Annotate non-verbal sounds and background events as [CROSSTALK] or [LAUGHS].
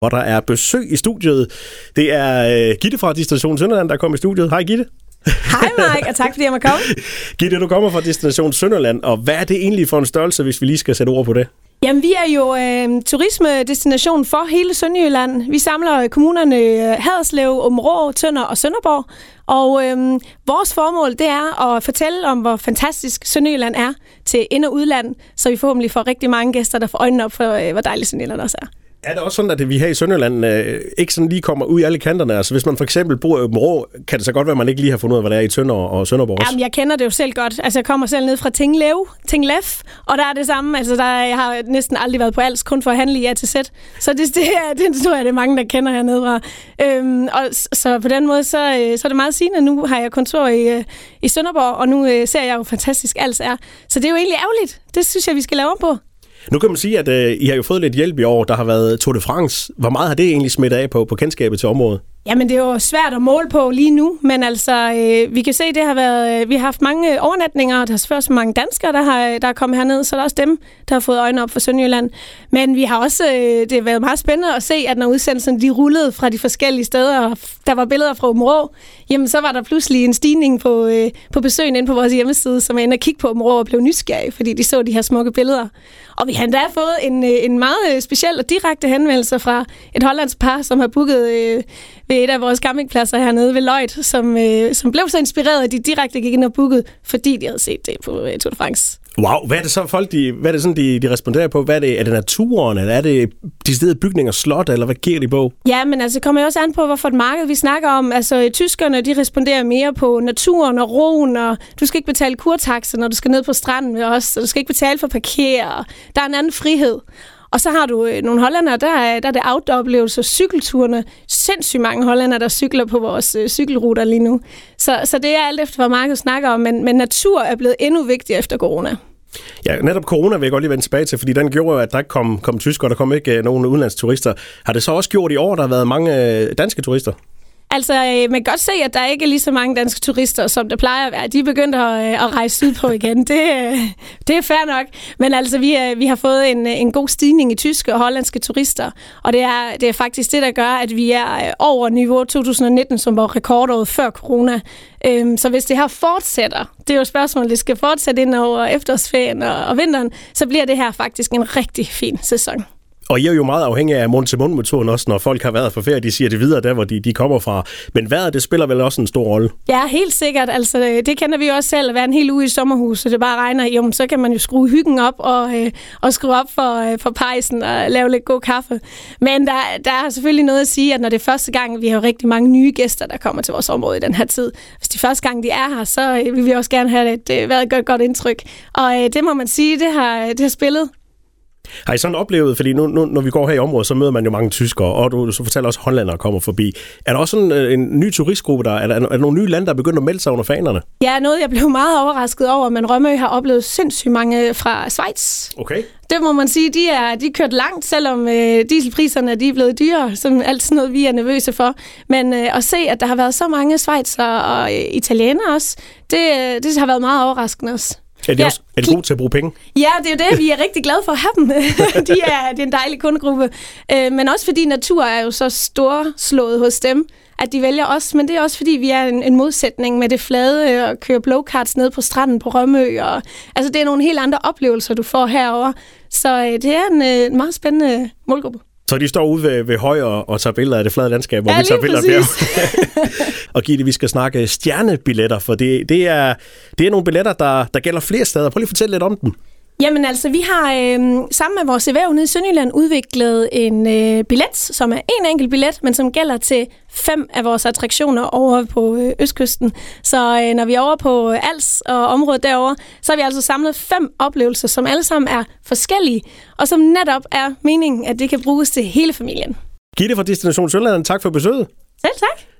hvor der er besøg i studiet. Det er uh, Gitte fra Destination Sønderland, der kommer i studiet. Hej Gitte. Hej Mike, og tak fordi jeg må komme. [LAUGHS] Gitte, du kommer fra Destination Sønderland, og hvad er det egentlig for en størrelse, hvis vi lige skal sætte ord på det? Jamen, vi er jo øh, turismedestination for hele Sønderjylland. Vi samler kommunerne øh, Haderslev, Områ, Tønder og Sønderborg. Og øh, vores formål, det er at fortælle om, hvor fantastisk Sønderjylland er til ind- og udland, så vi forhåbentlig får rigtig mange gæster, der får øjnene op for, øh, hvor dejligt Sønderjylland også er. Er det også sådan, at vi her i Sønderland øh, ikke sådan lige kommer ud i alle kanterne? Altså hvis man for eksempel bor i Rå, kan det så godt være, at man ikke lige har fundet ud af, hvad det er i Tønder og Sønderborg også? Jamen, jeg kender det jo selv godt. Altså, jeg kommer selv ned fra Tinglev, Tinglef, og der er det samme. Altså, der, jeg har næsten aldrig været på Als, kun for at handle i A til Z. Så det, [LAUGHS] det, er, det tror jeg, det er mange, der kender hernede fra. Øhm, og så på den måde, så, øh, så er det meget sigende. Nu har jeg kontor i, øh, i Sønderborg, og nu øh, ser jeg jo fantastisk Als er. Så det er jo egentlig ærgerligt. Det synes jeg, vi skal lave om på. Nu kan man sige, at øh, I har jo fået lidt hjælp i år. Der har været Tour de France. Hvor meget har det egentlig smittet af på, på kendskabet til området? Jamen, det er jo svært at måle på lige nu, men altså, øh, vi kan se, det har været, øh, vi har haft mange overnatninger, og der er selvfølgelig også mange danskere, der, har, der er kommet herned, så der er også dem, der har fået øjnene op for Sønderjylland. Men vi har også, øh, det har været meget spændende at se, at når udsendelsen de rullede fra de forskellige steder, og der var billeder fra Områ, jamen så var der pludselig en stigning på, øh, på besøgen ind på vores hjemmeside, som er inde og kigge på Områ og blev nysgerrig, fordi de så de her smukke billeder. Og vi har endda fået en, øh, en meget øh, speciel og direkte henvendelse fra et hollandsk par, som har booket øh, ved et af vores campingpladser hernede ved Lloyd, som, øh, som blev så inspireret, at de direkte gik ind og bookede, fordi de havde set det på øh, Tour de France. Wow, hvad er det så folk, de, hvad er det sådan, de, de responderer på? Hvad er det? Er det naturen, eller er det de steder bygninger, slot, eller hvad giver de på? Ja, men altså kommer jo også an på, hvorfor et marked vi snakker om. Altså tyskerne, de responderer mere på naturen og roen, og du skal ikke betale kurtaxe, når du skal ned på stranden med os, og du skal ikke betale for parkere. Der er en anden frihed. Og så har du øh, nogle hollandere, der er, der er det outdoor-oplevelser, cykelturene. Sindssygt mange hollandere, der cykler på vores øh, cykelruter lige nu. Så, så det er alt efter, hvad markedet snakker om, men, men natur er blevet endnu vigtigere efter corona. Ja, netop corona vil jeg godt lige vende tilbage til, fordi den gjorde jo, at der ikke kom, kom tyskere, der kom ikke øh, nogen udenlandsturister. Har det så også gjort i år, der har været mange øh, danske turister? Altså, øh, man kan godt se, at der ikke er lige så mange danske turister, som der plejer at være. De er begyndt at, øh, at rejse sydpå igen. Det, øh, det er fair nok. Men altså, vi, øh, vi har fået en, øh, en god stigning i tyske og hollandske turister. Og det er, det er faktisk det, der gør, at vi er øh, over niveau 2019, som var rekordåret før corona. Øhm, så hvis det her fortsætter, det er jo spørgsmålet, det skal fortsætte ind over efterårsferien og, og vinteren, så bliver det her faktisk en rigtig fin sæson. Og I er jo meget afhængig af mund-til-mund-metoden også, når folk har været for ferie, de siger det videre der, hvor de, de kommer fra. Men vejret, det spiller vel også en stor rolle? Ja, helt sikkert. Altså, øh, det kender vi jo også selv, at være en hel uge i sommerhus, så det bare regner. Jo, så kan man jo skrue hyggen op og, øh, og skrue op for, øh, for pejsen og lave lidt god kaffe. Men der, der er selvfølgelig noget at sige, at når det er første gang, vi har rigtig mange nye gæster, der kommer til vores område i den her tid. Hvis de første gang, de er her, så øh, vil vi også gerne have øh, et, øh, været et godt, godt indtryk. Og øh, det må man sige, det har, det har spillet har I sådan oplevet, fordi nu, nu, når vi går her i området, så møder man jo mange tyskere, og du så fortæller også, at hollændere kommer forbi. Er der også sådan øh, en ny turistgruppe, der er der, er der nogle nye lande, der er begyndt at melde sig under fanerne? Ja, noget jeg blev meget overrasket over, men Rømø har oplevet sindssygt mange fra Schweiz. Okay. Det må man sige, de er, de er kørt langt, selvom øh, dieselpriserne de er blevet dyrere, som alt noget, vi er nervøse for. Men øh, at se, at der har været så mange Schweizer og øh, italienere også, det, øh, det har været meget overraskende også. Er de, ja, også, er de gode til at bruge penge? Ja, det er jo det. Vi er [LAUGHS] rigtig glade for at have dem. [LAUGHS] de er, det er en dejlig kundegruppe. Øh, men også fordi natur er jo så storslået hos dem, at de vælger os. Men det er også fordi, vi er en, en modsætning med det flade og køre blowcards ned på stranden på Rømø. Og, altså, det er nogle helt andre oplevelser, du får herover. Så øh, det er en, øh, en meget spændende målgruppe. Så de står ude ved, ved høj og, tager billeder af det flade landskab, hvor ja, vi tager billeder af [LAUGHS] Og Gitte, vi skal snakke stjernebilletter, for det, det, er, det er nogle billetter, der, der gælder flere steder. Prøv lige at fortælle lidt om dem. Jamen altså, vi har øh, sammen med vores erhverv nede i Sønderjylland udviklet en øh, billet, som er en enkelt billet, men som gælder til fem af vores attraktioner over på øh, Østkysten. Så øh, når vi er over på Als og området derovre, så har vi altså samlet fem oplevelser, som alle sammen er forskellige, og som netop er meningen, at det kan bruges til hele familien. Gitte fra Destination Sønderjylland, tak for besøget. Selv tak.